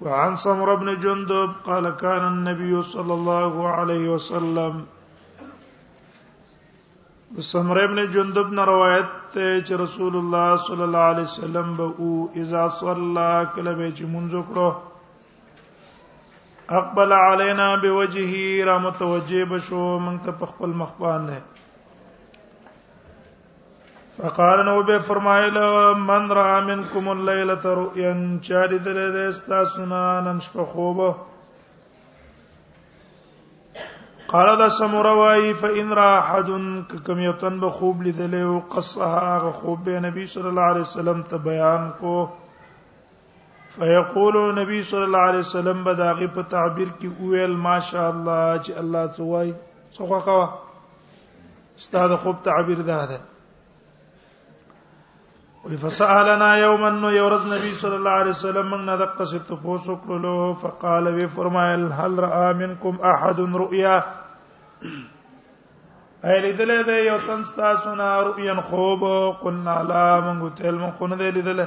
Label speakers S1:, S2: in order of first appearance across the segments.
S1: وعن سمر بن جندب قال كان النبي صلى الله عليه وسلم سمر ابن جندب نے روایت ته چې رسول الله صلی الله علیه وسلم به او اذا صلى کله به چې مونږ وکړو اقبل علينا بوجهه را متوجه بشو مونږ ته په خپل مخ باندې فقال نو به فرمایل من را منکم الليله رؤيا چار دل د استاسنا نن شپه خوب قال دا سمره وای فإن را احد کم یتن به خوب لیدل او قصها غ خوب به نبی صلی الله علیه وسلم ته بیان کو فیقول نبی صلی الله علیه وسلم بداغه په تعبیر کې ویل ماشاء الله چې الله سوای څوخه کوا استاد خوب تعبیر ده ده وی فسالنا یوما نو یورز نبی صلی الله علیه وسلم من دقه ست پوسو کړلو فقال وی فرمایل هل را منکم احد رؤیا اې لیدلې ده یو تن تاسو نه رؤیا خوب قلنا لا من قتل من خونه ده لیدلې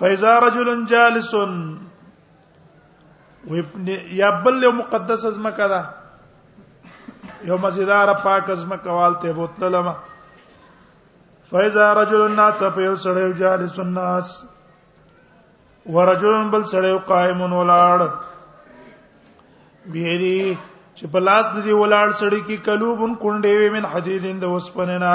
S1: فاذا رجل جالس یا بل یو مقدس از مکه ده یو مسجدار پاک از مکه والته بوتلما فاذا رجل الناس په یو سړی جالس الناس ورجل بل سړی قائم ولاړ بیری چې په لاس د دې ولاړ سړی کې کلوبن کونډې وي من حدیدین د وسپننا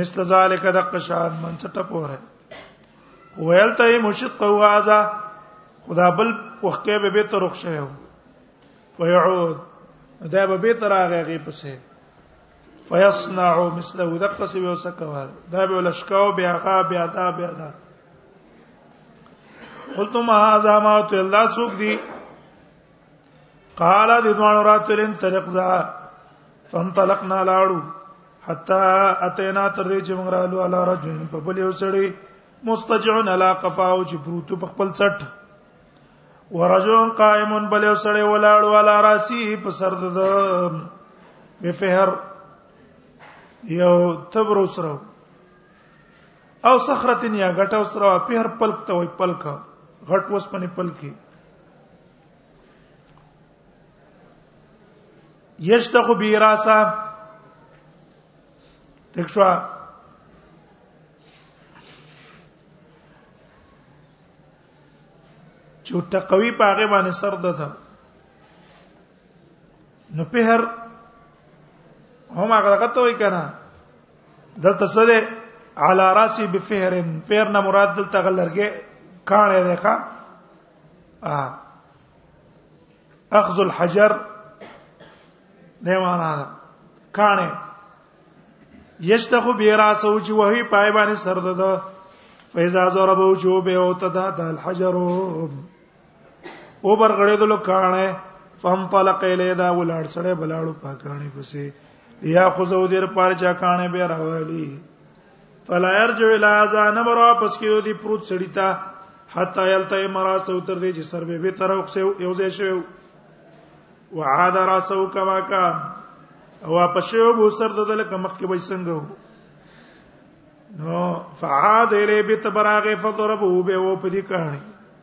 S1: مثل ذالک دق شان من څټه پوره ویل ته مشق وازا خدا بل وخکه به به تر رخ شوی ويعود دا به به تر هغه غي پسې فيصنع مثله دق سی به سکوا دا به لشکاو بیا غا بیا دا بیا دا قلت ما هذا ما تو الله سوق دی قال د دوه راتلن طرق ذا فانطلقنا لاړو حتا اتینا تر دې چې موږ رالو علی رجل په بل یو سړی مستجعن علی قفاو چې پروت په خپل څټ ورجل قائم بل یو سړی ولاړو علی راسی په سر د بفهر یو تبر سره او صخره نه غټه او سره په هر پلک ته وای پلک غټ وس پنه پلکی یشتخ بیراسا دښوا چې تقوی په هغه باندې سر ده تا نو په هر هم هغه غته وای کنه دلته څه ده علی راسی بفهر فهر نه مراد دلته غلرګه کان دی ښا اخذ الحجر نه معنا ده کان یشتخو بیرا سوچ وهی پای باندې سر ده فیزا زربو جو به او تدا د الحجر او برغړېدل کانه فهم طلق الیه دا ولاړ سړی بلاړو پاکانی پسې یا خذو دیر پار چا کانه به راولی فلا يرجع الى اذان نمبر واپس کیو دی پروت سړی تا حتا یلته مرا سو تر دې چې سر به به تر اوخ سه یو ځای شو وعاد راسو کما کا او واپس یو بو سر د دل کمخ کې به څنګه نو فعاد الی بیت براغه فضربه به و پدی کانی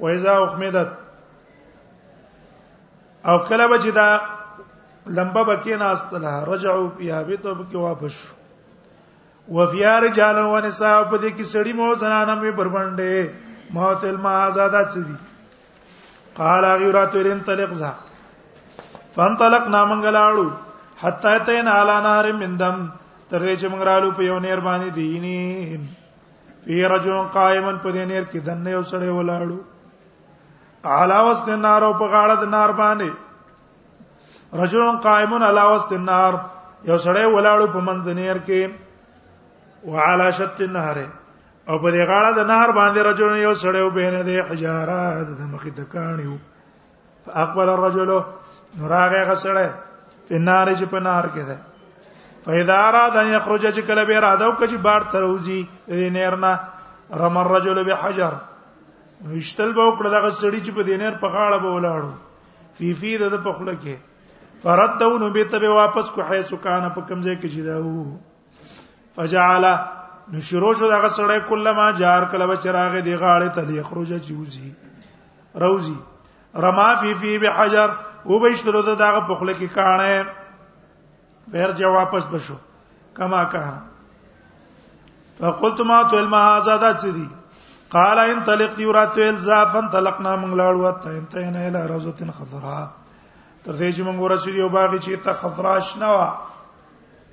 S1: و اذا اخمدت او کله به چې دا لمبه بکې نه استله رجعوا فيها بيته بکې واپس شو وفیا رجال و نساء په دې کې سړی مو زنانه مې بربندې موت الما آزاد چدي قال غیرات رن طلق ذا فانطلق نامنګلاړو حتا تین علی نهر من دم تر دې چې موږ رالو په یو نیر باندې دینی فی رجل قائما په دې نیر کې دنه یو سړی ولاړو علاوه د نار او په غاړه د نار باندې رجل قائما علاوه د نار یو سړی ولاړو په منځ نیر کې وعلى شط النهر او په دې غاړه د نهر باندې رجل یو سړی وبینه د حجاره د مخې د کانیو فاقبل الرجل نوراغه غسړې په نار چې په نار کې ده فاذا اراد ان يخرج چې کله به اراده وکړي چې بار تر وځي دې نيرنا رم الرجل بحجر وشتل به وکړه دغه سړی چې په دې نیر په غاړه به ولاړو فی فی د په خله کې فرد دونو به ته واپس کو حیث کان په کمزې کې چې دا وو فجعل نو شروع شو دغه سړی کله ما جار کله بچراغه دی غاړه ته دی خروج جوزي روزي رما فی فی بحجر او بشترو دغه پخله کې کانه بیر جا واپس بشو کما کان فقلت ما تل ما آزاد چدي قال ان طلق دی ورات ول زافن طلقنا من لاړو ته انت نه اله روزتن خضراء تر دې چې موږ ورسېدو باغ چې ته خضراء شنوا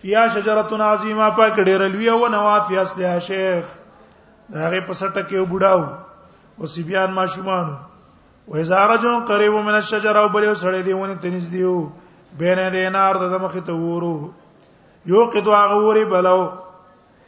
S1: فیا شجرتون عظیمه پاک ډیر لوی او نوا فی اصله شیخ دا هغه په سټه کې وبډاو او سی بیان ماشومان و اذا رجل قریب من الشجره او بل سړی دیونه تنځ دیو بین دینار د مخ ته وورو یو قطو هغه وری بلو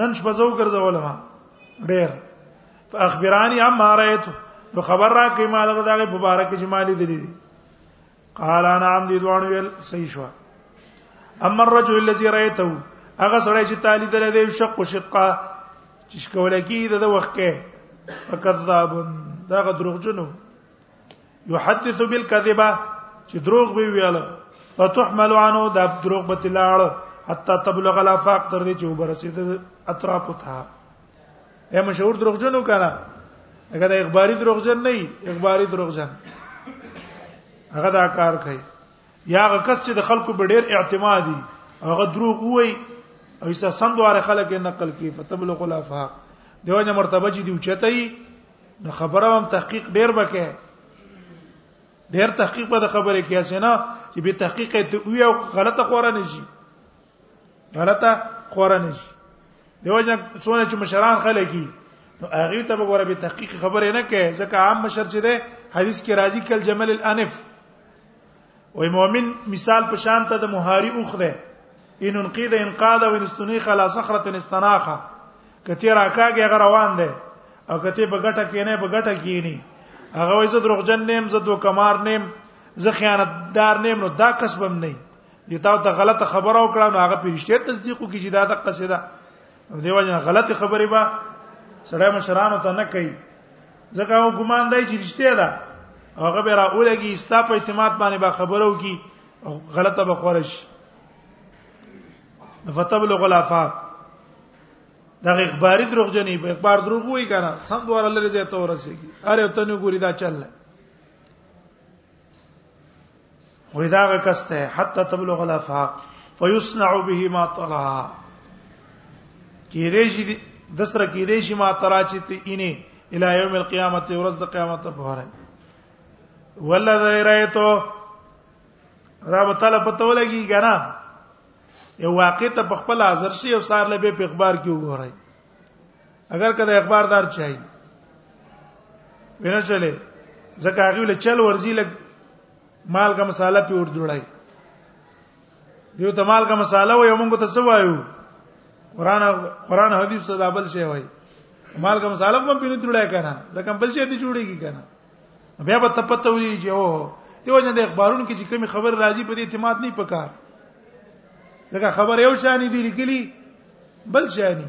S1: نن شپه زو ګرځولم ډېر فاخبراني اما رايت نو خبر را کې ما دغه دغه مبارک جمالي دي قال انا عم دي دوان ویل صحیح شو اما الرجل الذي رايته هغه سړی چې تالی دره دی شق شقه چې کوله کی د وخت کې فکذاب دا غ دروغجنو یحدث بالکذبه چې دروغ به ویاله فتحمل عنه دا دروغ به تلاړ حتا تبلغ الافاق تر دې چې وبرسید اطراف ته اے مشهور دروغجنو کنه هغه د اخباری دروغجن نه اخباری دروغجن هغه دا کار کوي یا هغه کس چې د خلکو په ډیر اعتمادي هغه دروغ وای او ایسا سندواره خلک نقل کوي فتبلغ الافاق دیو نه مرتبه چې دی اوچتای نو خبره هم تحقیق ډیر بکې ډیر تحقیق به د خبرې کې اسنه چې به تحقیق ته وی او غلطه خورا نه شي غلطه خورا نه شي دیو جن څونه چې مشران خلګي نو هغه ته به ګوره به تحقیق خبره نه کوي ځکه عام مشر چې ده حدیث کې راضی کل جمل الانف وای مؤمن مثال په شان ته د مهاری اوخ ده ان انقید انقاد و انستنی خلا صخره استناخه کته راکاږي هغه روان ده او کته بغټه کینه بغټه کینی هغه وای زه دروغجن نیم زه دو کمار نیم زه خیانتدار نیم نو دا کسبم نه دی تا ته غلطه خبره وکړه نو هغه پرشته تصدیق کوي چې دا د قصیده دیو جن غلطی خبرې با سړی مشرانو ته نه کوي ځکه هغه ګمان دی چې رښتیا ده هغه به راولګي ستا په اعتماد باندې با خبرو کی غلطه به خورش فتبلغ الافاق دا اخباری دروغجنې په اخبار دروغ وای کنه سم دوار الله رضی ته ورسېږي اره ته نو ګوري دا چل وې دا کسته حتا تبلغ الافاق فیصنع به ما طلع کېږي چې د سره کېږي چې ما طلع چې ته اینه الی یوم القیامت ورځ د قیامت په اړه ولذي رايتو را به تعالی پته ولګي کنه یو واقع ته په خپل حاضر شي او سار لبه په اخبار کې وګورئ اگر کله اخباردار چای ونه چلے ځکه هغه ول چل ورزي لګ مال کا مساله په ور جوړای دیو ته مال کا مساله و یو موږ ته څه وایو قران قران حدیث ته دابل شی وای مال کا مساله په پینې جوړای کنه ځکه بل شی دې جوړیږي کنه بیا به تپته وی چې او دیو جن د اخبارونو کې چې کوم خبر راځي په دې اعتماد نه پکار ځکه خبر یو شان دي لیکلي بل شانی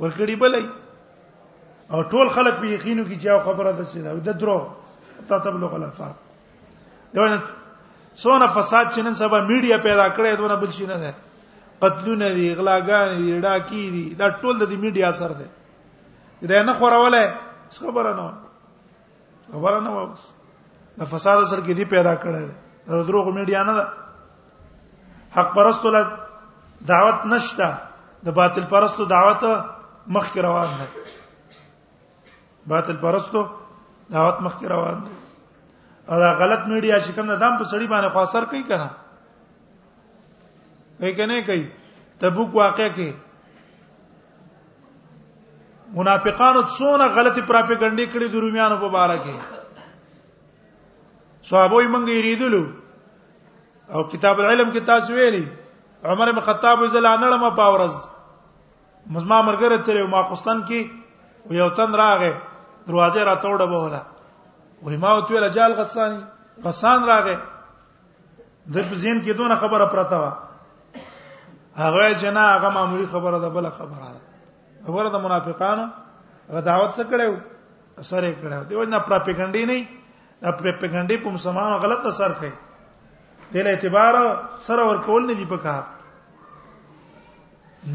S1: ورکړي بلې او ټول خلک په یقینو کې چې خبره ده چې دا د درو تا تبلغ الافاق دا سونه فساد چې نن سبا میډیا پیدا کړې دونه بل شي نه ده قتلونه دي غلاګان دي ډاکی دي دا ټول د میډیا اثر ده دا نه خوراوله خبره نه خبره نه واوس د فساد سر کې دی پیدا کړی دا دروغ میډیا نه ده حق پرستو له دعوت نشته د باطل پرستو دعوت مخ کې روان ده باطل پرستو دعوت مخ کې روان ده او دا غلط میډیا چې کوم دام په سړی باندې خو اثر کوي کنه کوي کنه کوي تبوک واقع کې منافقانو څونه غلطي پراپګاندا کړې د روميانو په باره کې صحابه یې مونږ یې ریدلو او کتاب العلم کې تاسو ویلي عمر بن خطاب رضی الله عنه ما پاورز مزما مرګره تل ما قسطن کې یو تن راغې دروازه را توړه بوله وې ما وتویل جال غسانی غسان راغې د پزین کې دونه خبره پرته و هغه چې نه هغه معمولی خبره ده بل خبره ده خبره د منافقانو هغه دعوت څه کړو اثر یې کړو دیو نه پروپاګاندا نه دا پروپاګاندا په مسلمانانو غلط اثر کوي دله اعتبار سره ورکول نه دی پکار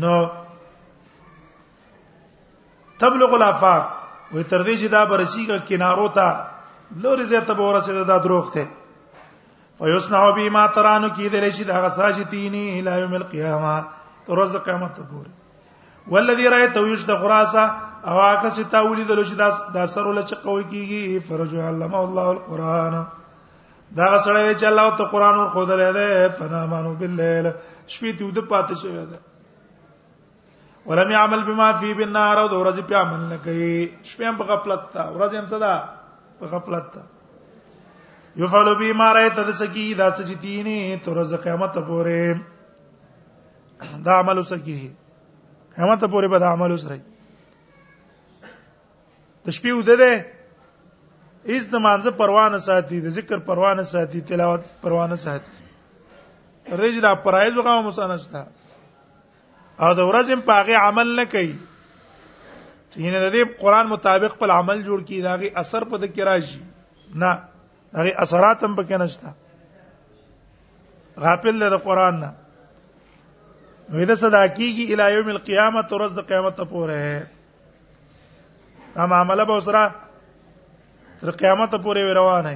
S1: نو تبلغ الافاق وې تر دې چې دا برسیږي کنارو ته لوري زه ته ورسېده دا دروغ ته فیسنع بی ما ترانو کی دل شي دا غساجتینی الی یوم القیامه تر ورځ د قیامت ته پورې والذی رایت ویش د خراسه او هغه چې تا ولیدل چې دا دا سره لچ قول کیږي فرج علم الله القرآن دا سره چې الله ته قرآن ور خو درې ده فنامانو باللیل شپې ته د پاتې شوی ده ولم يعمل بما فيه بالنهار او د ورځې په عمل نه کوي شپه هم په غفلت تا ورځ هم صدا په غفلت تا يفعل به ما رايت د سکی دا سجتيني تر ورځ قیامت پورې دا عمل سکی قیامت پورې به دا عمل سره د شپې وده ده هیڅ د مانزه پروانه ساتي د ذکر پروانه ساتي تلاوت پروانه ساتي رجدا پرایز وغه مسانه شته او د ورځې په هغه عمل نه کوي ینه د دې قران مطابق په عمل جوړ کی داغي اثر په دکې راشي نه هغه اثرات هم پکې نشته غافل له قران نه وېدا صدا کیږي الی یوم القیامت ورځ د قیامت ته پورې اما عمل به سره تر قیامت پورې روانه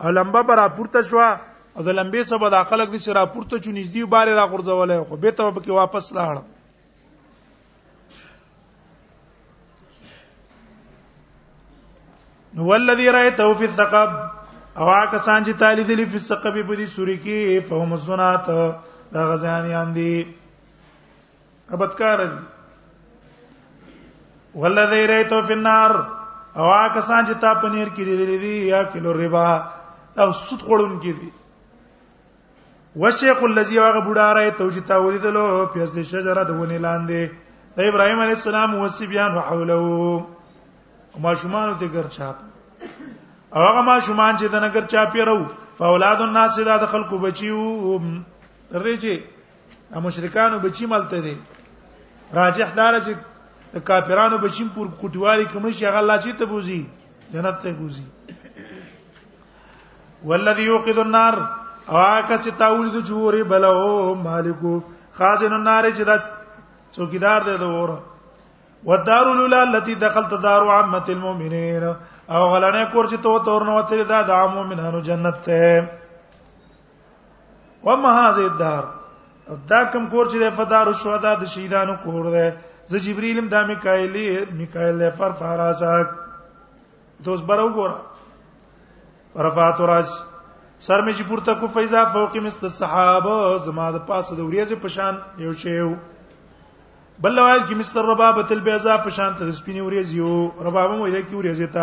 S1: او لمبه پر راپورته شو او د لمبې سبا د خلک د شرا پورته چو نږدې بار را غورځولای خو به ته پکې واپس لاړ نو ولذي رايته في الثقب او هغه سان چې تالي دي په ثقب په دې سوري کې فهم الزنات دا غزانيان دي ابدکارن ولذي ريتو في النار او هغه سان چې تا پنیر کې دي دي یا کلو ربا او سود خورون کې دي وشیخ الذي هغه بوډا راي تو چې تا ولیدلو پیاز شجره د ونی لاندې د ابراهيم عليه السلام وسی بیان حوله ما شومان ته ګر چاپ او هغه ما شومان چې د نګر چاپی راو فاولاد الناس دا د خلکو بچیو درې چې د مشرکانو بچی ملته دي راجح دار چې د کافرانو بچیم پور کوټوالي کوم شي هغه الله چې ته بوزي جنت ته بوزي والذي يوقد النار اواکه چې تاول د جوړې بلو مالکو خازن النار چې دا څوکیدار دی د اور ودار الاولى التي دخلت دار عامه المؤمنين او غلنه کور چې تو تور نو تر دا د عامو منانو جنت ته وما هذه الدار دا کوم کور چې د فدار شهدا د شهیدانو کور دی زه جبرئیلم د میکائیل میکائیل له فر فراسات دوس برو ګور رفعت راج سر مې چې پورته کو فیضا فوق مست الصحابه زما د پاسه د وریځ په شان یو شی یو بل وایي چې مستر ربابه البیضا په شان ته سپینې وریځ یو ربابه مو یې کې وریځ ته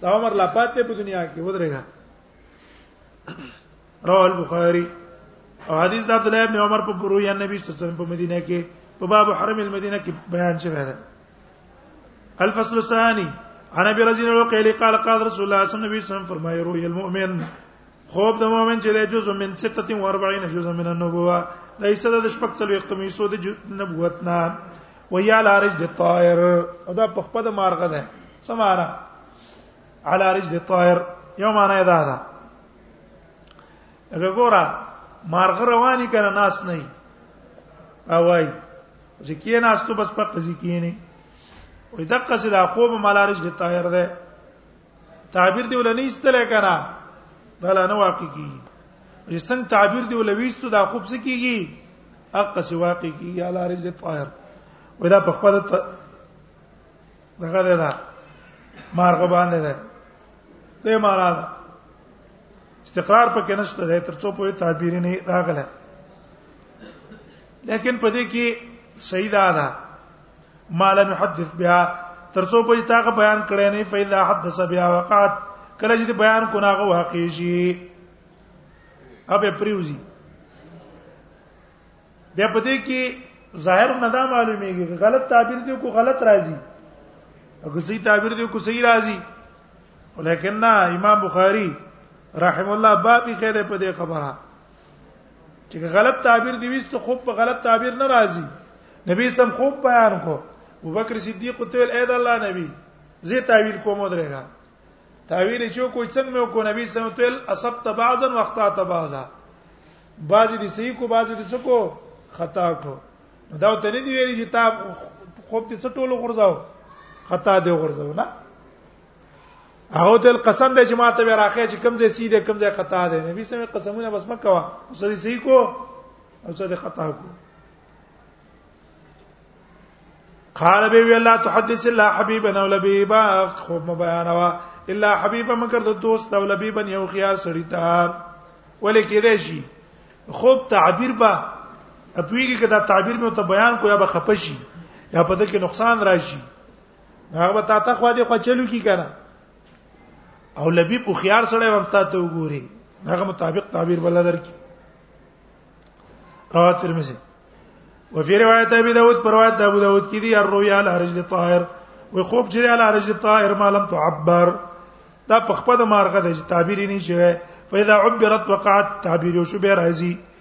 S1: دا عمر لا پاتې په دنیا کې ودرېږه رواه البخاری او حدیث د عبد الله ابن عمر په پرو یا نبی صلی الله علیه وسلم په مدینه کې په باب حرم المدینه کې بیان شوی دی الفصل الثاني عن ابي رضي الله قال قال قال رسول الله صلى الله عليه وسلم فرمای روح المؤمن خوب د مؤمن چې د جزء من 46 جزء من النبوه د ایسه د شپږ څلو اختمي سو د نبوت نه ویا لارج د طائر او دا په خپل مارغه ده سماره علی رج د طائر یو معنا ده دا هغه ګوره مارغه رواني کنه ناس نه اوای چې کې ناس ته بس په قضیه کې نه وي دقه سدا خوب ملارج د طائر ده تعبیر دی ولنی استل کنا دا لا نه واقع کیږي چې څنګه تعبیر دی ولويستو دا خوب سکیږي اقا سی واقع کیږي علی رجل طاهر ودا په خپل دغه ده مارغ باندې ده ته معنا ده استقرار پکې نشته ده ترڅو په تعبیر نه راغله لیکن په دې کې صحیح ده ما لم يحدث بها ترڅو په تاغه بیان کړي نه فإذا حدث بها وقعت کله چې بیان کو ناغه واقع شي اوبه پریوزی بیا په دې کې ظاهر نه دا معلومیږي غلط تعبیر دی کو غلط راځي او که صحیح تعبیر دی کو صحیح راځي ولیکن امام بخاری رحم الله باب کې خیر په دې خبره چې غلط تعبیر دی وست خوب په غلط تعبیر نه راځي نبی سم خوب بیان کو ابوبکر صدیق ته ویل اې د الله نبی زه تعبیر کوم درېګا تعبیر چې کوی څنګه مې کو نبی سم ته ویل اصبت بعضا واخطات بعضا بعضی دي صحیح کو بعضی دي سکو خطا کو دا ته نه دی ویلي چې تا خوب دې څټولو غورځاو خطا دې غورځاو نه هغه تل قسم دی چې ما ته راخې چې کم ځای سیده کم ځای خطا دی نبی سمې قسمونه بس مکه وا اوس دې صحیح کو او څه دې خطا کو قال بي ولا تحدث الا حبيبا او لبيبا خو مبيانوا الا حبيبا مگر د دوست او لبيبا یو خيار سړی تا ولې کېدې شي خوب تعبیر با اپویږي کدا تعبیر مې ته بیان کو یا به خپشي یا په دې کې نقصان راشي هغه به تا ته خو دې خو چلو کی کنه او لبیب او خيار سره ورته ته وګوري هغه مطابق تعبیر بل درکې رواه ترمذی وفي روایت ابي داود پر روایت ابو داود کې دي الرؤيا على رجل طاهر و خوب چې على رجل طاهر ما لم تعبر دا په خپل مارغه د تعبیر نه شوی فاذا عبرت وقعت تعبیر شو به راځي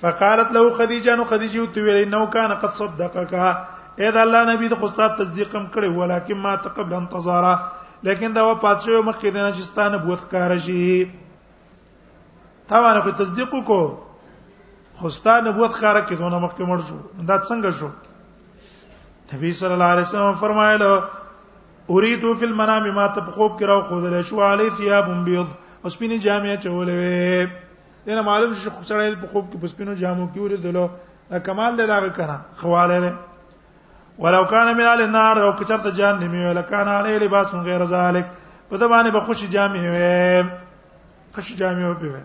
S1: فقالت له خدیجه نو خدیجه تو ویل نو کان قد صدقک اې دا الله نبی د خوستا تصدیقم کړي ولیکن ما تقبل انتظار لیکن دا وفات شو مخکې د نشستانه بوت کار شي تا باندې خو تصدیق کو خوستا نبوت خاره کې دونه مخکې مړ شو دا څنګه شو نبی صلی الله علیه وسلم فرمایله اريد في المنام ما تبخوب کرا خو دل شو علی ثياب بيض اوس پینې جامع چولې دنه معلوم شي خو سړی په خوب کې په سپینو جامو کې ولیدلو دا کمال دی دا کنه خواله دی ولو کان من اهل النار او کچرت جهنم وی لکان علی لباس غیر ذلک په د باندې به خوشی جامې وي خوشی جامې وي په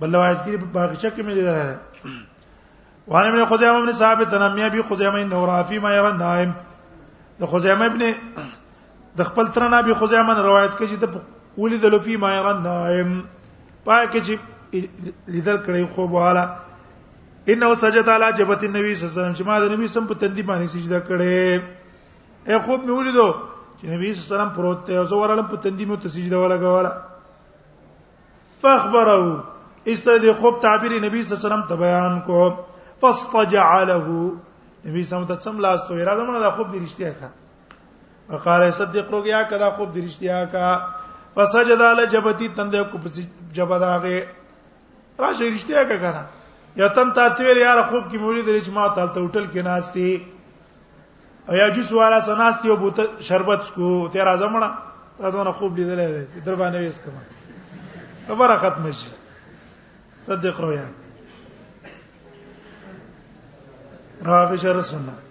S1: بل روایت کې په باغچه کې مې ده وان ابن خزیمه ابن ثابت نامی ابي خزیمه انه رافی ما يرى نائم د خزیمه ابن د خپل تر نه ابي خزیمه روایت کوي چې د ولید لفی ما يرى نائم پای کې چې لیدل کړی خو بواله انه سجد علی جبهت النبي صلی الله علیه وسلم چې ما د نبی سم په تندی باندې سجده کړې اے خوب مې ولیدو چې نبی صلی الله علیه وسلم پروت دی او زه ورالم په تندی مې ته سجده ولګوله فخبره استاد خوب تعبیر نبی صلی الله علیه وسلم ته بیان کو فاستجع له نبی سم ته سم لاس ته اراده مړه دا خوب دی رښتیا کا وقال صدق روګیا کدا خوب دی رښتیا کا فسجد علی جبتی تند کو پس جبداغه راشه رښتیا کا کنه یتن تاتویل یار خوب کی مولید رچ ما تل ټوټل کې ناشتي او یا جوس والا سناست یو بوت شربت کو ته راځه مړه تا دونه خوب لیدلې ده در باندې وېس کما خبره ختم شي صدق رویا راوی شر سنت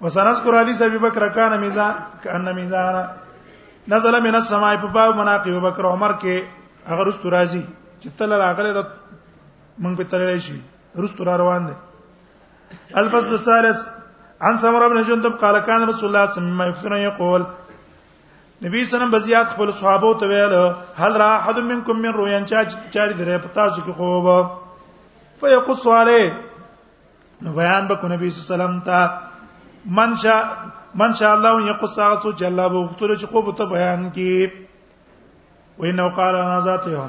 S1: وسنذكر حديث ابي بكر كان ميزان كان ميزان نزل من السماء په باب مناقب بکر عمر کې هغه رست راځي چې تل راغله د مونږ په تللی شي رست را روان دي الفصل الثالث عن سمر بن جندب قال كان رسول الله صلى الله عليه وسلم يقول نبی سلام بزیات خپل صحابه ته ویل هل را احد منکم من رویان چا چاري درې پتا څه کې خوب فیقص علی نو بیان به کو نبی صلی الله علیه وسلم ته من شا من شاء الله ان يقص ساعه چې الله به وختره چې خوب ته بیان کی وینه قال انا ذاته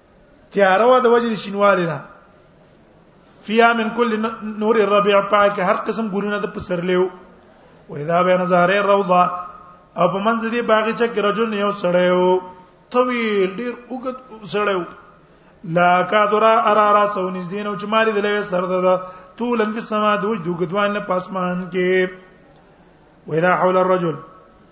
S1: تیاره و د وجه شینواله نه فيها من كل نور الربيع پاک هر قسم ګورونه د پسرلیو و اذا بين زهره روضه او په منځ دې باغی چې رجل یو سړیو طويل ډیر وګت سړیو لا کادرا ارا را سو نږدې نو چې ماری دلې سر ده طول ان في السماء دوج دوګدوان په اسمان کې و اذا حول الرجل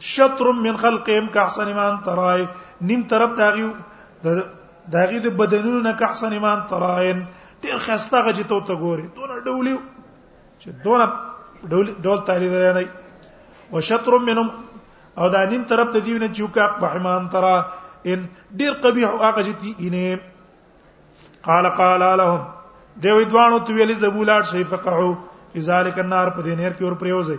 S1: شطر من خلقهم كحسن ما انت راي نیم طرف داغي داغي د بدنونو نه کحسن ما انت راي ډیر خسته غږی ته ته ګوري دونه ډولی چې دونه ډول ډول تعالی دی نه وشطر منهم او دا نیم طرف ته دیونه چې وکا بحمان ترا ان ډیر قبیح هغه چې تی انه قال قال لهم دی وی دوانو تو ویلی زبولات شي فقعو فی ذلک النار په دې نهر کې ور پریوځي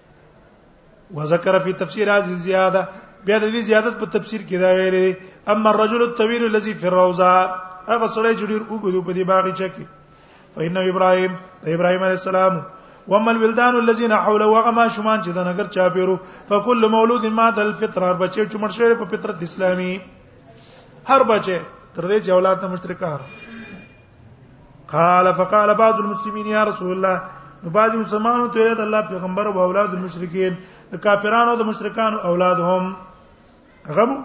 S1: وذكر في تفسير هذه الزياده بیا د دې زیادت په تفسیر کې دا ویلي اما الرجل الطويل الذي في الروضه هغه سړی چې ډیر وګړو په دې باغچه کې فإن ابراهيم ابراهيم عليه السلام وما الولدان الذين حوله وغما شومان چې د نګر چا پیرو فكل مولود ما د الفطره بچي چې مرشه په فطرت اسلامي هر بچي تر دې چې اولاد ته مشترکه قال فقال بعض المسلمين يا رسول الله نو بعض مسلمانانو ته د الله پیغمبر او اولاد مشرکین د کافرانو د مشرکانو اولاد هم غمو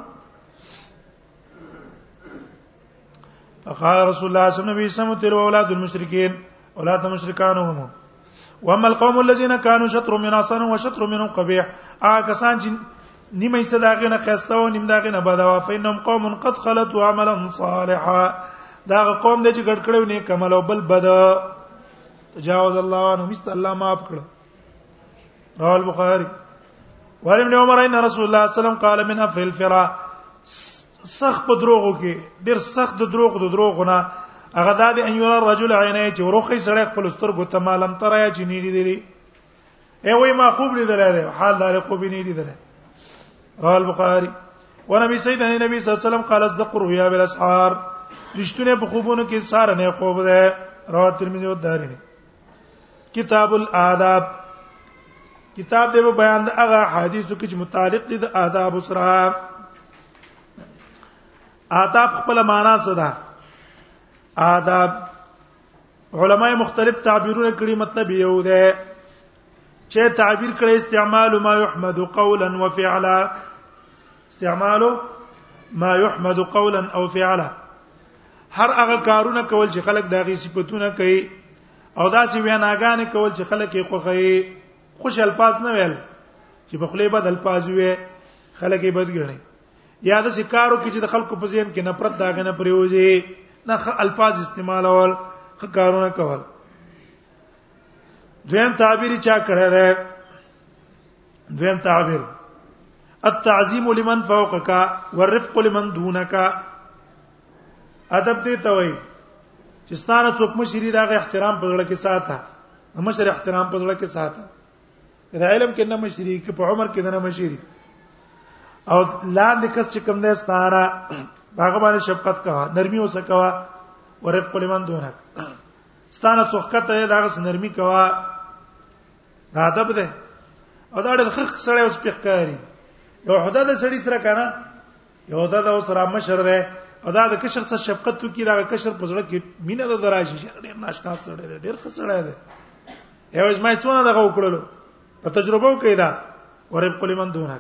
S1: فقال رسول الله صلی الله علیه وسلم تیر اولاد المشرکین اولاد مشرکان هم واما القوم الذين كانوا شطر من حسن وشطر من قبيح ا کسان چې نیمه حصہ داغه نه خسته او نیم داغه نه بد او فینم قوم قد خلت عملا صالحا دا قوم د چې ګډ کړو نه کمل او بل بد تجاوز الله عنه مست الله معاف کړ رواه البخاري وعن ابن عمر ان رسول الله صلى الله عليه وسلم قال من افر الفرا سخت په دروغو کې ډیر سخت د دروغ د دروغو نه هغه د ان یو رجل عینه چې ورخه سړی خپل سترګو ته مالم تر یا چې نیری دی ای وای ما خوب لیدل دی حال دار خوب نه لیدل رواه البخاری ونبی سید نبی صلی الله علیه وسلم قال اصدق رؤیا بالاسحار رښتونه په خوبونو کې سار نه خوب ده رواه ترمذی او دارمی کتاب الآداب کتاب دې په بیان د هغه حدیثو کې چې متعلق دي د آداب سره آداب خپل معنا څه ده آداب علماء مختلف تعبیرونه کړی مطلب یو ده چې تعبیر کړی استعمال ما يحمد قولا وفعلا استعمال ما يحمد قولا او فعلا هر هغه کارونه کول چې خلک داغي صفاتونه کوي او داسې ویناګانې کول چې خلک یې خوخی خوش الفاظ نه ویل چې په خله بد الفاظ وي خلک یې بد ګڼي یا د شکارو کې چې د خلکو په ذهن کې نفرت داغه نه پریوځي نه الفاظ استعمالول کارونه کول دویم تعبیر چا کړه ده دویم تعبیر التعظیم لمن فوقك والرفق لمن دونك ادب دې ته وای چې ستاره څوک مشری دا غي احترام په ځړه کې ساته مشر احترام په ځړه کې ساته دا علم کې نه مشری کې په عمر کې نه مشری او لاندې کس چې کوم دې ستاره هغه باندې شفقت کا نرمي اوسه کا ورف قلمان دونه ستانه څوخته ته دا غس نرمي کا دا ادب ده او دا ډېر خخ سړی اوس پیخ کاری یو حدا د سړی سره کنه یو دا د سره مشر دی او دا د کشر څخه شفقت تو کی دا کشر په زړه کې مینه د دراشي ډیر ناشنا سره دی ډیر خسړی دی یو ځما څونه دغه وکړلو په تجربه وکړه دا ورب کلی من دونه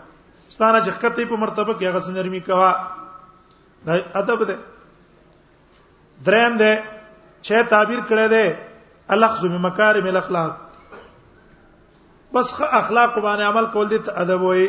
S1: ستانه چې خکته په مرتبه کې هغه سنرمي کوا دا ادب ده دریم ده چې تعبیر کړی ده الاخذ بمکارم الاخلاق بس اخلاق باندې عمل کول دي ادب وایي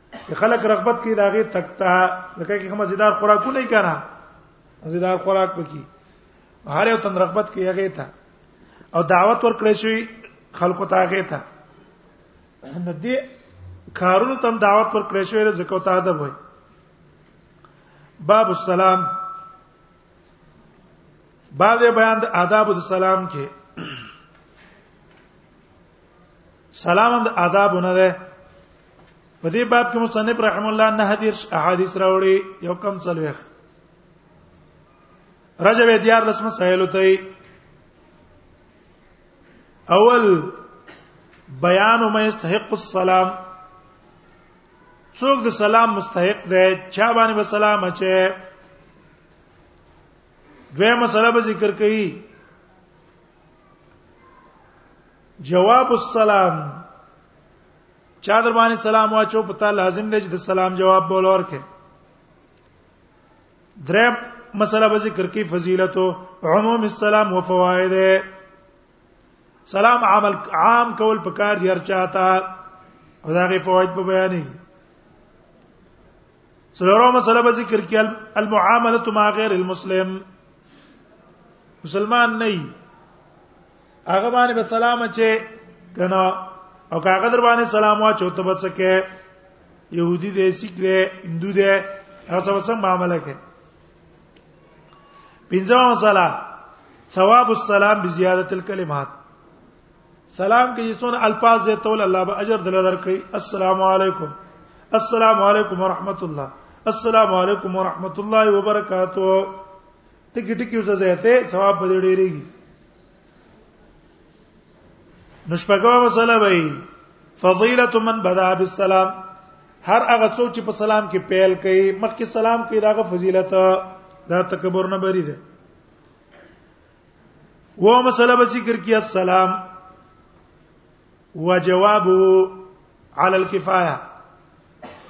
S1: کې خلک رغبت کوي دا غي تکتا لکه کې کوم زیدار خوراکونه یې کړه زیدار خوراک پکې هر یو تن رغبت کوي هغه ته او دعوت ورکړې شوی خلکو ته هغه ته نو دې کارونو تم دعوت ورکړې شوی ځکه ته ادب وای باب السلام بعد بیان د آداب السلام کې سلام د آدابونه ده په دې باب کې مصنف رحم الله نه حدیث احادیث راوړي یو کم څلويخ رجب دیار رسم سهیل ته اول بیان ما یستحق السلام څوک د سلام مستحق دی چا باندې به سلام اچي دویمه مسله به ذکر کړي جواب السلام چا در باندې سلام واچو پتا لازم دی چې د سلام جواب بول ورکه درم مسله به ذکر کې فضیلت او عموم السلام او فواید سلام عمل عام کول پکار دی هر چاته او دا غي فواید په بیانې سلورو مسله به ذکر کې المعامله مع غیر المسلم مسلمان نه ای هغه باندې به سلام چې کنه او هغه در باندې سلام واچو ته بچکه يهودي دې سیک دې هندو دې هغه څه څه معاملې کې پنځمه مسله ثواب السلام بزياده الكلمات سلام کې څونه الفاظ زه تول الله به اجر دل درکې السلام علیکم السلام علیکم ورحمت الله السلام علیکم ورحمت الله وبرکاتہ ټکی ټکی وسه زهته ثواب به ډېریږي نشپګه مسله وای فضیلت من بدا بالسلام هر هغه څوک چې په سلام کې پیل کوي مخکې سلام کوي داغه فضیلت دا تکبر نه بری ده و مسله به ذکر کیا السلام وجوابه على الكفايه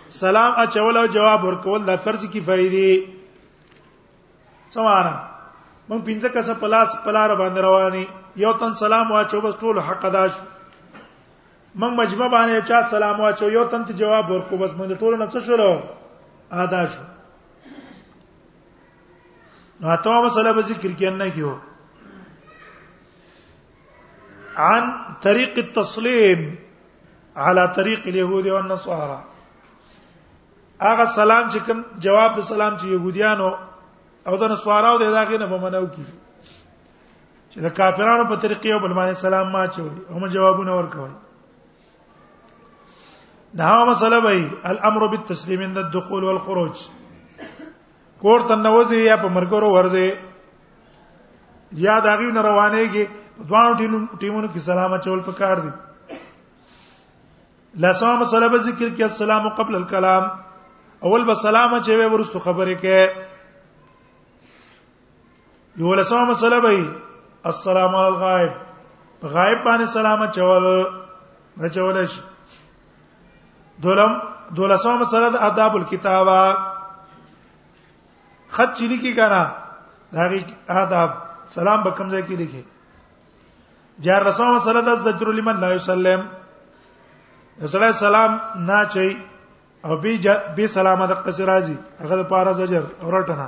S1: سلام اچول او جواب ورکول دا فرض کفایه دي سماره مونږ پنځه کسه پلاس پلار باندې رواني یو تن سلام واچو بس ټول حق ادا شو مونږ مجمع باندې چا سلام واچو یو تن ته جواب ورکو بس مونږ ټول نه څه شروع ادا شو ناتو مسله به ذکر کې نه کیو عن طريق التسليم على طريق اليهود والنصارى هغه سلام چې کوم جواب د سلام چې يهوديانو او د نصاراو د داغې نه بمنو کی چې د کافرانو په طریقې او بل باندې سلام ما چوي هم جوابونه ورکوي دا مسله به الامر بالتسلیم عند الدخول والخروج کور ته نوځي یا په مرګرو ورځي یا داغي نه روانيږي دوانو ټیمونو کې سلام اچول پکار دي لسمه مسله به ذکر کې السلام قبل الكلام اول به سلام چې وي ورستو خبرې کې یو لسمه مسله به السلام علی الغائب غائب باندې سلام چول نه چول شي دولم دولسمه مسله د آداب الكتابه خط چې لیکي کنه دا غي آداب سلام به کوم ځای کې لیکي جار رسول مسله د زجر لمن لا يسلم رسول سلام نه چي او بي جا بي سلامه د قصر راځي هغه د پارا زجر اورټنه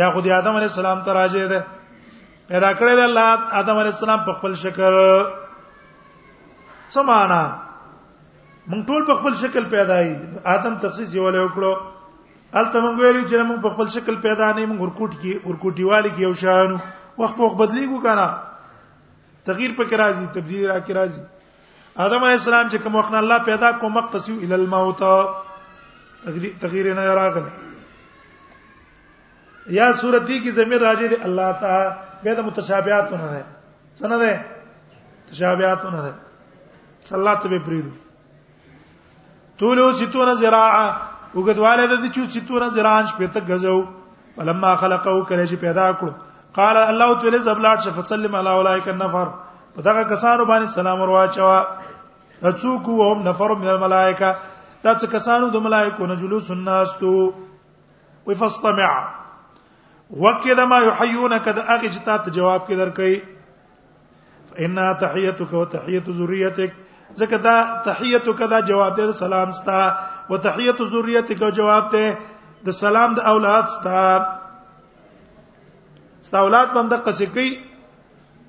S1: یا خو د آدم علی السلام ته راځي ده پیدا کړل الله آدم علی السلام په خپل شکل سمانا مونږ ټول په خپل شکل پیدا یي آدم تخصیص یې ولې وکړو الته مونږ ویلو چې مونږ په خپل شکل پیدا نه مونږ ورکوټ کې ورکوټي والي کې یو شان وخت وخت بدلیږو کنه تغییر پکې راځي تبدیل راکې راځي آدم علی السلام چې کوم وخت الله پیدا کوم مقتصیو ال الموت تغیر نه راغله یا سورتی کی زمير راځي دی الله تعالی به د متشابهات نه ده څنګه ده تشابهات نه ده صلات به پریدو طول ستون ذراعا وګدواله د دې چې ستون ذراعا شپته غزو فلما خلقه کله چې پیدا کړو قال الله تعالی زبلات شف سلم علی اولئک النفر په دغه کسانو باندې سلام ورواچوا اڅوک وهم نفر من الملائکه دا څه کسانو د ملائکو نه جلوس الناس تو وی فاستمع وکذا ما یحیونک د هغه چې تاسو جواب کې درکې فإنها تحيتك وتحية ذريتك ځکه دا تحيتك دا جواب دی سلام ستا وتحية ذريتك جواب دی د سلام د اولاد ستا ستا اولاد باندې د قصې کوي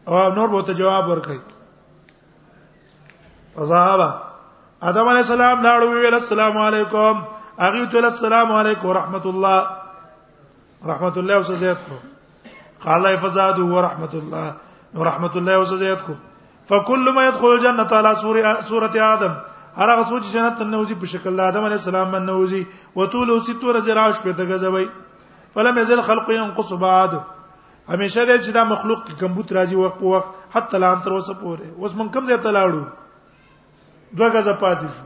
S1: او نور به ته جواب ورکړي فذهب ادم علی السلام لاړ ویل السلام علیکم اغه ته السلام علیکم ورحمت الله رحمت الله وسزیت قال فزاد ورحمت الله ورحمت الله وزيد کو فكل ما يدخل الجنه على سوره ادم هر هغه سوچ جنت ته نوځي په شکل آدم علی السلام باندې نوځي وطول او ستوره زراش په دغه ځوي فلم يزل خلق ينقص بعد همیشه دې چې دا مخلوق کې کمبوت راځي وخت په وخت حتی لان تر اوسه پورې اوس من کم ځای ته لاړو دوه غزه پاتې شو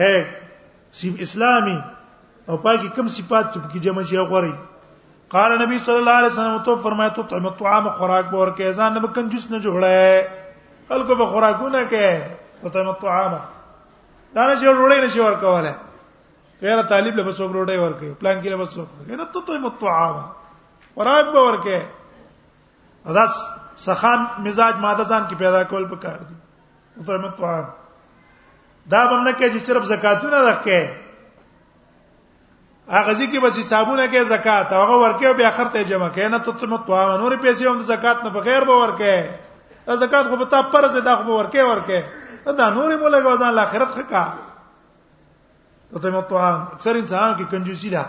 S1: اے سیب اسلامي او پاکي کم صفات چې پکې جمع شي غوري قال نبی صلی الله علیه وسلم تو فرمایي تو طعام طعام خوراک بور کې ځان نه کم جس نه جوړه خلکو به خوراکونه کې تو طعام طعام دا نه جوړ وړي نشي ورکواله کله طالب له بسوک روټي ورکه پلان کې له بسوک نه تو طعام طعام خوراک به ورکه دا سخان مزاج ماده ځان کې پیدا کول پکار دي ته مت طعام دا باندې کې چې صرف زکاتونه راکې هغه ځکه بس حسابونه کې زکات هغه ورکه بیا اخر ته جمع کې نه ته مت طعام نور پیسې هم زکات نه بغیر به ورکه زکات خو په تا پرز دا خو ورکه ورکه دا نور مو لګو ځان اخرت خکا ته مت طعام اکثر انسان کې کنجوسی ده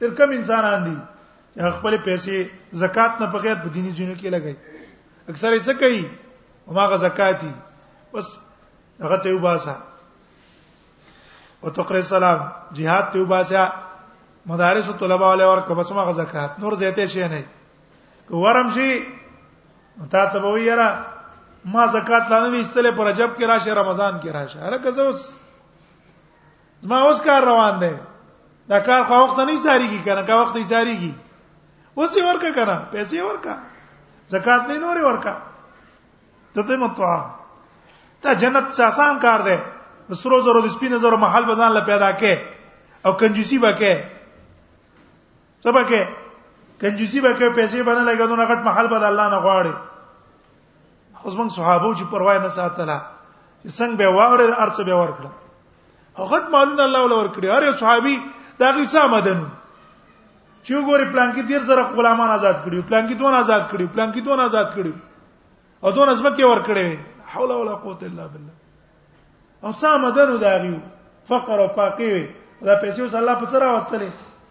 S1: ډېر کم انسانان دي چې خپل پیسې زکات نه بغیر په دیني ځینو کې لګي اکثر یې څه کوي هماغه زکاتی بس هغه ته وباسه وتقری سلام jihad ته وباسه مدارس طلبه علی ورک بس هغه زکات نور زیته شي نه ورم شي تا ته وی یاره ما زکات لانه ویستلې پر رجب کې راشه رمضان کې راشه هر کزه اوس ما اوس کار روان دی دا کار خو وخت نه ساریږي کنه کا وخت یې ساریږي اوس یې ورکا کنه پیسې ورکا زکات نه نورې ورکا ته ته متوا ته جنت څه آسان کار دی سرو زرو د سپینو زرو محل بزان لا پیدا کې او کنجوسی وکې سبکه کنجوسی به کې پیسې باندې لګیدو نه غټ محل به الله نه غواړي خو څنګه صحابه چې پروا نه ساتله چې څنګه به واورې ارڅ به ورکړه هغه مالونه الله ولا ورکړي هر یو صحابي دا غي څه آمدن چې وګوري پلان کې ډیر زره غلامان آزاد کړي پلان کې دون آزاد کړي پلان کې دون آزاد کړي او دون ازمکه ورکړي حول ولا قوت الا بالله او څه آمدن دا غي فقر او فقیر دا پیسې اوس الله په سره واستلې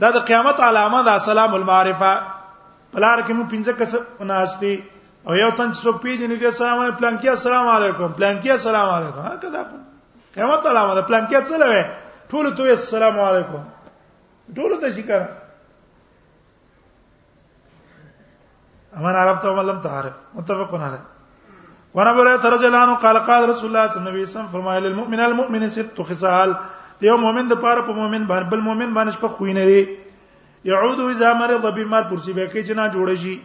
S1: دا د قیامت علامه ده سلام المعرفه پلار کې مو پنځه کس ناشتي او یو تن څوک پیژنې دي سلام علیکم پلان کې السلام علیکم پلان کې السلام علیکم ها کدا قیامت علامه ده پلان کې څه لوي ټول ته السلام علیکم ټول ته شي کړه امان عرب ته ولم تعرف متفقون علیه وانا بره ترجلانو قال قال رسول الله صلی الله علیه وسلم فرمایل المؤمن المؤمن ست خصال یو مؤمن د پاره په مؤمن باندې بل مؤمن باندې په خوینه دی يعود اذا مرض بمار پرسی به کې چې نه جوړ شي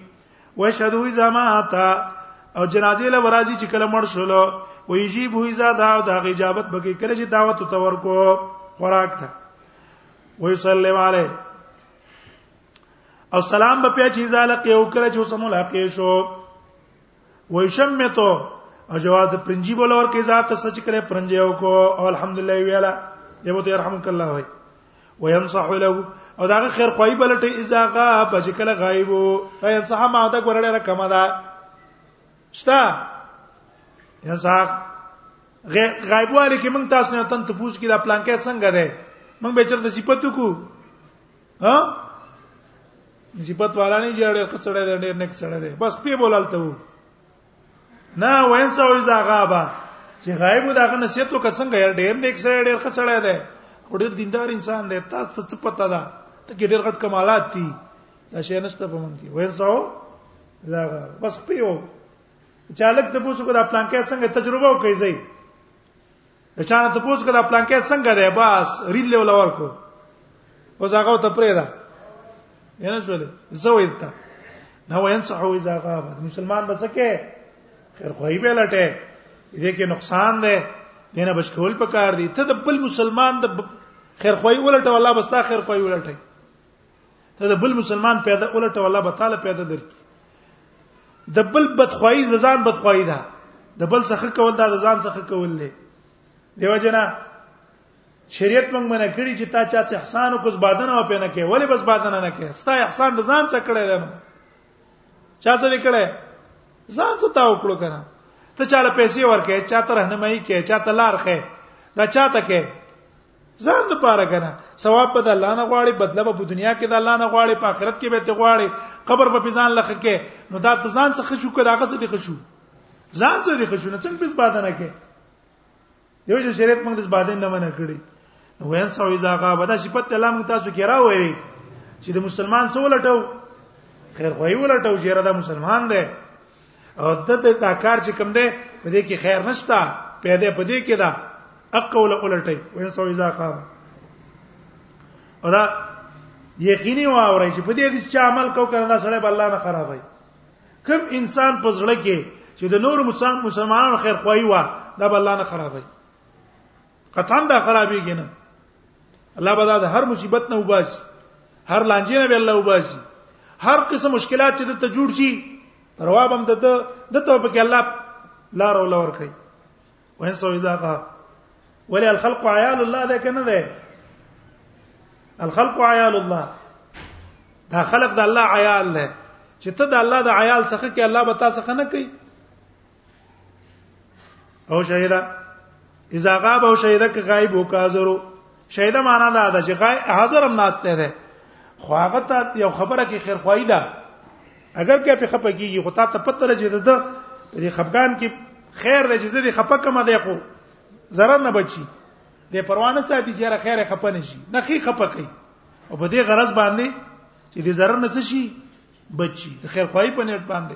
S1: ويشهد اذا مات او جنازې له ورازي چې کله مړ شول او یجیب اذا دا او دا اجابت بګی کله چې دعوت تو ورکو خوراک ته ويسلم علیه او سلام به پیچ ازاله کې او کله چې سم ملاقات شو ویشمتو او جواد پرنجي بولور کې ذات سچ کړي پرنجي او کو او الحمدلله ویلا دیو ته يرحمک الله وای وينصح له او دا خیر خوای بلټه اذا غاب چې کله غایب او ينصح ما دا ګورړه رقم ده شتا ينصح غایبواله کې موږ تاسو نه تن ته پوښ کې دا پلان کې څنګه ده موږ به چرته صفات کو ها صفات والا نه جوړه خسړې ده ډېر نک سړې ده بس په بولالته وو نه وینسا او اذا غابا چې غایب دا غنه سیتو که څنګه یې ډېر نک سړې ډېر خسړې ده ډېر دیندار انسان دی تاسو څه پتا ده ته ډېر غټ کمالات دي دا شی نشته په مونږ کې وینسا او اذا غابا بس په چالک ته پوښتنه کوي دا پلان کې څنګه تجربه وکړي زی بچانه ته پوښتنه کوي دا پلان کې څنګه دی بس ریل له ولور کو اوس هغه ته پرې ده ینه شولې زوید ته نو ينصحو اذا غاب مسلمان بچکه خیر خوې به لټه دې کې نقصان ده دینه بشکول پکار دي ته د بل مسلمان د خیر خوې ولټه والله بس تا خیر خوې ولټه ته د بل مسلمان پیدا ولټه الله به تعالی پیدا درکې د بل بدخوایي د ځان بدخوایي ده د بل څخه کول دا د ځان څخه کول نه دیو جنا شریعت موږ منع کړی چې تا چا څه احسان او کوس بادنه و پینه کې ولی بس بادنه نه کې ستا احسان د ځان څخه کړی ده چا څه وکړی ځان څه تا وکړو کنه ته چاله پیسې ورکې چا ته رهنمایي کې چا ته لار کې دا چا ته کې ځان د پاره کنه ثواب به د الله نه غواړي بدله به په دنیا کې د الله نه غواړي په آخرت کې به ته غواړي قبر به په ځان لخه کې نو دا ته ځان څخه شو کړه هغه څه دي خشو ځان څه دي خشو نه څنګه پس باده نه کې یو چې شریعت موږ د باده نه منع کړی نو وین سو اذا غاب دا صفت الله موږ تاسو کې راوړي چې د مسلمان څو لټو خیر خو یې ولټو چې را دا مسلمان دی او دته دا کار چې کوم دی په دې کې خیر نشته پیدا په دې کې دا اقول اولټي وین سو اذا قام ادا یقیني واوري چې په دې دې چې عمل کو کنه دا سړی بل نه خرابای کوم انسان په زړه کې چې د نور مسلمانانو خیر خوایي وا دا بل نه خرابای قطعا دا خرابېږي نه الله به دا هر مصیبت نه وباسي هر لانجې نه به الله وباسي هر قسم مشکلات چې د ته جوړ شي رواب هم د ته د ته په کې الله لار او لور کوي وین سو اذا قا ولی الخلق عیال الله ده کنه ده الخلق عیال الله دا خلق د الله عیال ده چې ته د الله د عیال څخه کې الله به تاسو څخه نه کوي او شهیدا اذا غاب او شهیدا که غایب وکازرو شهیدا معنا دا ده چې غایب حاضر هم ناشته ده خو هغه ته یو خبره کې خیر خوای ده اگر کې په خپه کیږي خو تا ته پته راځي ده د خپګان کې خیر ده چې زه دې خپه کم ده خو zarar نه بچي د پروانه ساتي چې را خیره خپه نشي نه خي خپه کوي او په دې غرض باندې چې د zarar نه څه شي بچي د خیر خوای په نیت باندې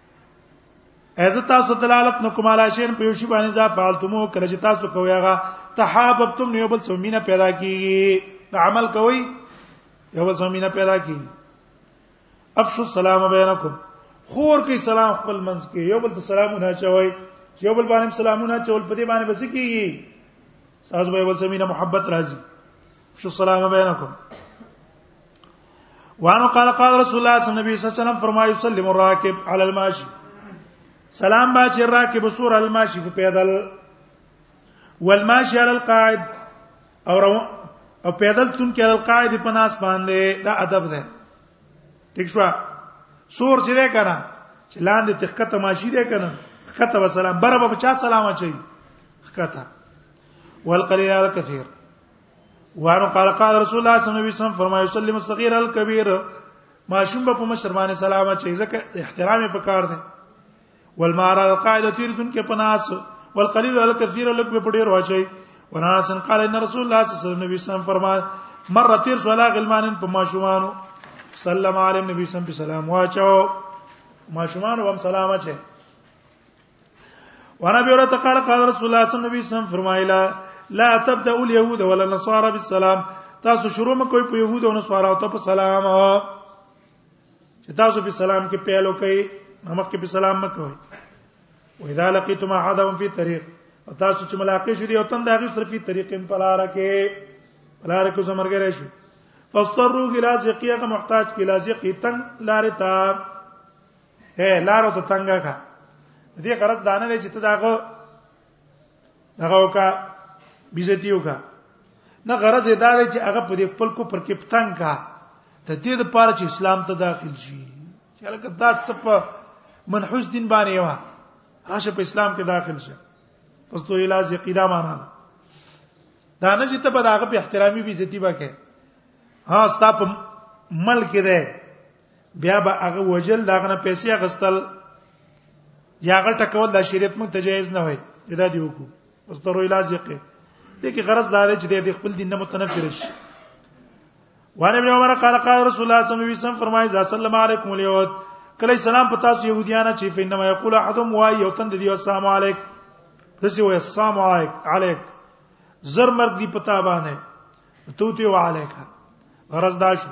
S1: از تاسو دلالت نو کومالا شین په یوشي باندې ځا فالتمو کړه چې تاسو کوی هغه تحاببتم نیو بل سمینه پیدا کیږي عمل کوي یو بل سمینه پیدا کیږي افشو السلام بینکم خور کې سلام خپل منځ کې یو بل سلامونه چوي یو بل باندې سلامونه چول په دې باندې بس کیږي ساز به یو بل سمینه محبت راځي افشو السلام بینکم وانه قال قال رسول الله صلی الله علیه وسلم فرمایي سلم الراکب علی الماشي سلام با چې راکب سور الماشي په پیدل والماشي علی القاعد او رو او پیدل تون کې علی القاعد په ناس باندې دا ادب ده ٹھیک شو سور چې ده کنه چې لاندې تخکته ماشي ده کنه خکته وسلام بره به چا سلام اچي خکته والقليل الكثير وانه قال قال رسول الله صلی الله علیه وسلم فرمایي سلم الصغير الكبير ماشوم په مشر باندې سلام اچي ځکه احترام په کار دی والمار القاعده تیر دن کې پناس والقليل الكثير لک په ډیر واچي ورانسن قال ان رسول الله صلی الله علیه وسلم نبی سم فرمان مره تیر شو لا غلمانن په ماشومانو سلام علی نبی سم په سلام واچو ماشومان وم سلام اچي وانا بیره تقال قال رسول الله صلی الله علیه وسلم فرمایلا لا تبدا اليهود ولا النصارى بالسلام تاسو شروع مکوئ په يهود او نصارا ته په سلام چې تاسو په سلام کې پیل وکړئ مخ کې په سلام مکوئ و اذا لقيتم احدهم في طريق او تاسو چې ملاقات شې او تند هغه صرفي طریقې په لار کې په لار کې زمرګ راشي فاستروا الى زقيق محتاج کې لازقي تن لارې ته اے لارو ته تنګه کا دې غرض دانه وی چې ته داغه دغه وکا بیزتی وکا نه غرض دا وی چې هغه په دې خپل کو پر کې پتنګ کا ته دې د پاره چې اسلام ته داخل شي چې لکه دا څه په منحوس دین باندې یو راشه په اسلام کې داخل شه پس تو علاج یقیدا معنا ده دا نه چې ته په داغه په احترامي بي عزتي وکې ها ستا په ملک ده بیا به هغه وجل داغه نه پیسې غستل یا هغه ټکول د شریعت مون تجایز نه وای دا دی وکړو اوس تر ویلا ځکه دې کې غرض دار چې دې خپل دین نه متنفر شي وان ابن عمر قال قال رسول الله صلی الله علیه وسلم فرمایي ذا سلام علیکم الیوت کله سلام پتا سو يهوديان چې فینما یقول احدهم وای یو تند دی السلام علیک دسی وای السلام علیک علیک زر مرګ دی پتا باندې تو ته وعلیکا غرض دا شو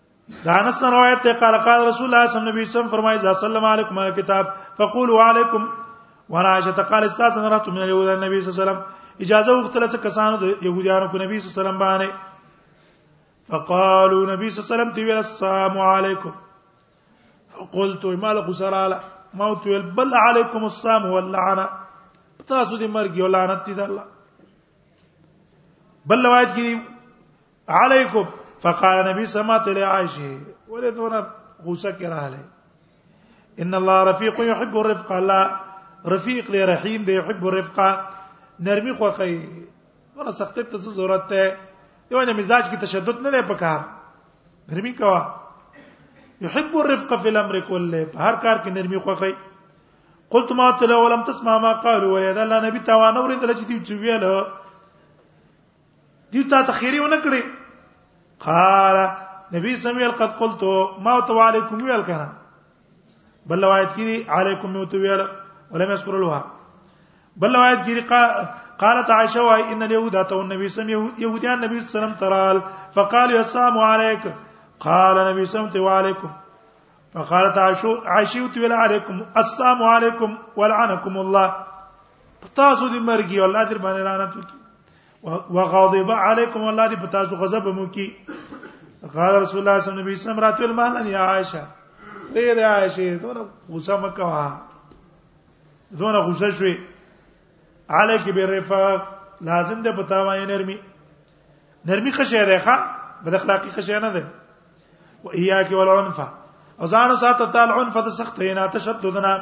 S1: دا انس نه روایت ته قال قال رسول الله صلی الله علیه وسلم فرمایي ذا سلام علیکم الكتاب فقولوا علیکم وانا عائشه قال استاذ نرات من اليهود النبي صلی الله علیه وسلم اجازه وختله چې کسانو د يهودانو په نبی صلی الله علیه وسلم باندې فقالوا نبی صلی الله علیه وسلم تی ویل السلام علیکم فقلت ما لك سراله ما ویل بل علیکم السلام واللعنه تاسو دې مرګ یو لعنت دي د الله بل روایت کې علیکم فقال نبی سمات له عائشه ولې دونه غوسه کې رااله ان الله رفیق يحب الرفق الله رفیق له رحیم دی يحب الرفق نرمي خوخی ونه سخت ته ضرورت ته یو نه مزاج کې تشدد نه لې پکار نرمي کوا يحب الرفق في الامر كله په هر کار کې نرمي خوخی قلت ما تل ولم تسمع ما قالوا ولید الله نبی تا وانه ورته چې دی ویل دي تا تخيري ونه کړي قال نبی سمیر قد قلت ما تو علیکم ویل کنه بل روایت کړي علیکم یو تو ویل ولم یذكر الوا بل روایت کړي قالت عائشه واي ان اليهود اتوا النبي سم يهوديان النبي صلى الله عليه وسلم ترال فقال السلام عليك قال النبي صلى الله عليه وسلم وعليكم فقالت عائشه عائشه وتويل عليكم السلام عليكم ولعنكم الله تاسو دې مرګي الله دې باندې لعنت وکړي وغضب علیکم الله دې په تاسو غضب مو کی قال رسول الله صلی الله علیه وسلم رات المال یا عائشه دې دې عائشه دونه غصه مکوا دونه غصه شوي علیک برفاق لازم ده پتا وای نرمي نرمي خشه ده ښا بد اخلاقی خشه نه ده و ایاک والعنف او ځان ساته تعال عنف د سخت نه تشددنا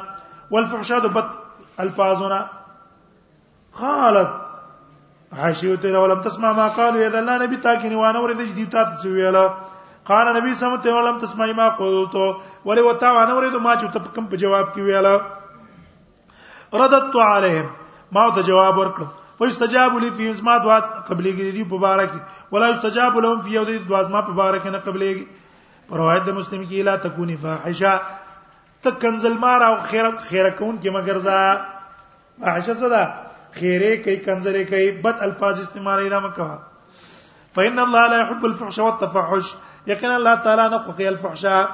S1: والفحشاء د بد الفاظنا قالت عائشه ته ولم تسمع ما قال اذا لا نبي تاكني وانا ورد جدي تاسو ویلا قال نبی سم ته ولم تسمع ما قلت ولي وتا وانا ورد ما چې تب کوم په جواب کې ویلا ردت عليهم ما ته جواب ورکړ فاستجاب لي في اسما دعا قبلي کې دي مبارک ولا استجاب لهم في يوم دعا اسما مبارک نه قبلي پر روایت د مسلم کې لا تكوني فاحشه ته کنزل مار او خیر خیر کون کې مگر ځا عائشه صدا خیره کوي کنزلې کوي بد الفاظ استعمالې دا مکه فإن الله لا يحب الفحش والتفحش یقینا الله تعالی نه خوښي الفحشاء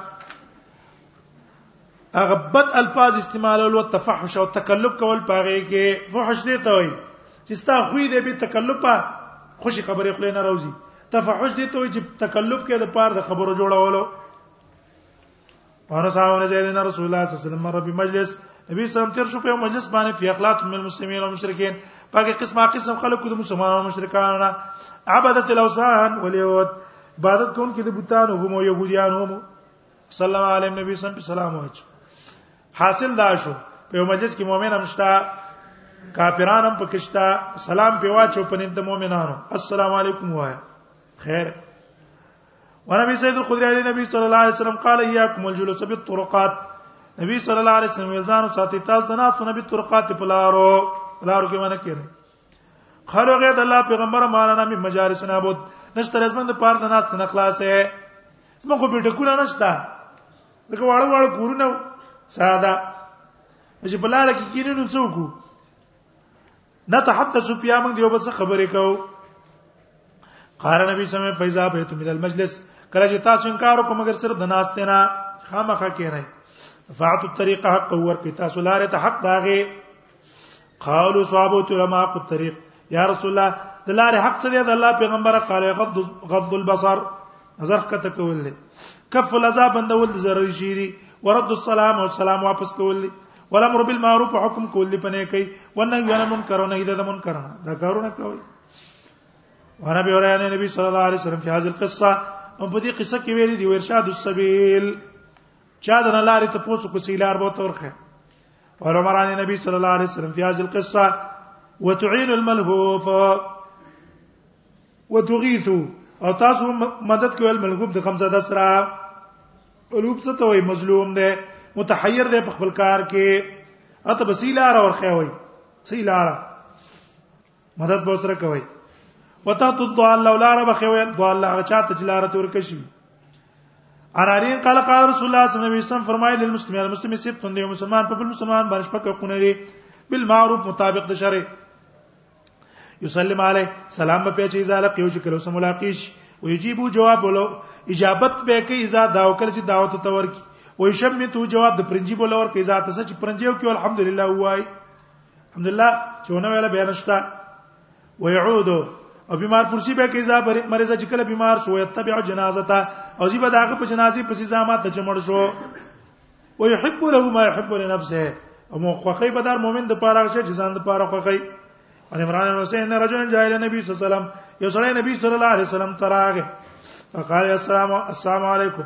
S1: هغه بد الفاظ استعمال او تفحش او تکلف کول پاره کې فحش دی ته وي چې ستا خوې دې به تکلف خوشي خبرې خلې نه راوځي تفحش دی ته وي چې تکلف کې د پاره د خبرو جوړولو ورساونه زید نه رسول الله صلی الله علیه وسلم رب مجلس نبی سم تر شو په مجلس باندې په اخلاق من المسلمین او مشرکین پاکه قسمه قسم خلق د مسلمانانو مشرکان نه عبادت الاوثان واليهود عبادت کوم کې د بوتانو هم او يهوديان هم صلی الله علیه نبی سم په سلام وچ حاصل دا شو په مجلس کې مؤمن هم شتا کافران هم پکشتا سلام په واچو په نند مؤمنانو السلام علیکم وایا خیر ونبي سيد الخدري عليه النبي صلى الله عليه وسلم قال اياكم الجلوس بالطرقات نبی صلی الله علیه وسلم ځان ساتي تاسو د ناس نبی طرقات په لارو لارو کې باندې کېره خلو غید الله پیغمبر مارانا می مجالس نابود نشته رزمن د پاره د ناس نه خلاصې زما خو په ټکونه نشته دغه واړو واړو کورونه ساده چې بلاله کې کینې نو څوک نه تحدث بیا موږ یو بل خبرې کوو قال نبی سمه فیضا به تم ال مجلس کله چې تاسو انکار وکړو مګر صرف د ناس ته نه خامخا کینای فاعت الطريق حق ور کی تاسو لارې ته حق داغه قالوا صحابه علماء کو طریق یا رسول الله د لارې حق څه دی د الله پیغمبر قال غض غض البصر نظر کته کول دي کف العذاب بندول ضروري شي دي ورد السلام او سلام واپس کول دي ولامر بالمعروف حکم کول دی پنه کوي ونه غنه منکر نه اذا منکر دا کارونه کوي وانا به ورانه نبی صلی الله علیه وسلم په هاذ القصه او په دې قصه کې ویلي دی ارشاد السبیل چا د لارې ته پوسو کو سیلار بو تورخه ولامر عن نبی صلی الله علیه وسلم په هاذ القصه وتعين الملهوف وتغيث او تاسو مدد کوي الملهوف د خمسه د سره قلوب څه ته وای مظلوم دی متحیر دی په خپل کار کې اته بسیلار ورخه وای سیلار مدد به سره کوي وته تو ضال ولا رب خوي ضال هغه چاته چې لار تور کشي ارارین قال قال رسول الله صلی الله علیه وسلم فرمایل للمسلمین المسلم ست دی مسلمان په بل مسلمان باندې شپه کوونه دي بالمعروف مطابق د شرع یسلم علی سلام په پیچې زاله پیو چې کلو سم ملاقات شي او یجيبو جواب ولو اجابت به کوي اذا دا وکړ چې دعوت ته ورکی او شمتو جواب د پرنجي بوله ورکه اذا تاسو چې پرنجیو کې الحمدلله وای الحمدلله چې ونه ویله به نشتا ويعود او بیمار پرسی به کې اذا مریض چې کله بیمار شو یتبع جنازته او زی به داغه په جنازي پسې زامات ته چمړ شو ويحب له ما يحب لنفسه او مخخي په دار مؤمن د پاره چې ځان د پاره خوخي ان عمران حسین رجل جاء الى النبي صلی الله عليه وسلم یو سره نبی صلی الله عليه وسلم تراغه فقال السلام السلام عليكم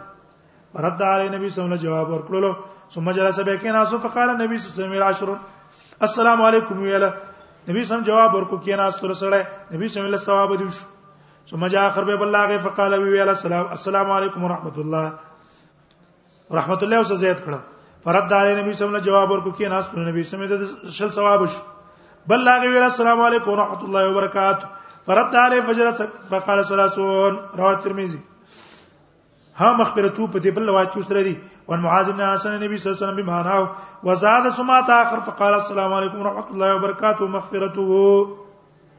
S1: رد علی نبی صلی الله علیه جواب ورکړلو ثم جلس بکین اسو فقال نبی صلی الله علیه وسلم السلام علیکم ویلا نبی سم جواب ورکو کین اسو رسړی نبی صلی الله علیه ثواب دی شو ثم جاء اخر به بلاغه فقال ویلا السلام السلام علیکم ورحمت الله رحمت الله اوسه زیات کړه فرد علی نبی صلی الله جواب ورکو کې ناس ته نبی صلی الله علیه شل ثواب شو بل لاغه ویل السلام علیکم ورحمت الله وبرکاته فرد علی فجر فقال ثلاثون رواه ترمذی ها مخبرته په دې بل روایت کې سره دي وان معاذ بن انس نبی صلی الله علیه وسلم بمعناه وزاد ثم تاخر فقال السلام علیکم ورحمت الله وبرکاته مغفرته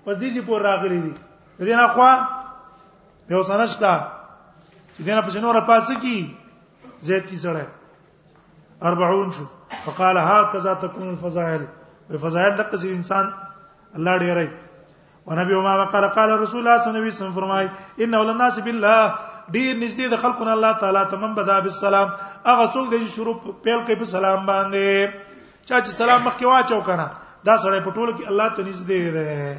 S1: پس دې چې پور راغلي دي دې نه خو یو سنشتا چې دینه په شنو را پاسه کی زید کی سره 40 شو فقال هكذا تكون الفضائل بفضائل د قصې انسان الله ډیرای ونبي ما قال قال رسول الله صلی الله علیه وسلم فرمای ان اول الناس بالله ډیر نږدې د خلقنا الله تعالی تمام بدا بالسلام هغه څوک دی چې شروع پیل کوي په سلام باندې چا چې سلام مخکې واچو کنه دا سره په ټولو کې الله ته نږدې دی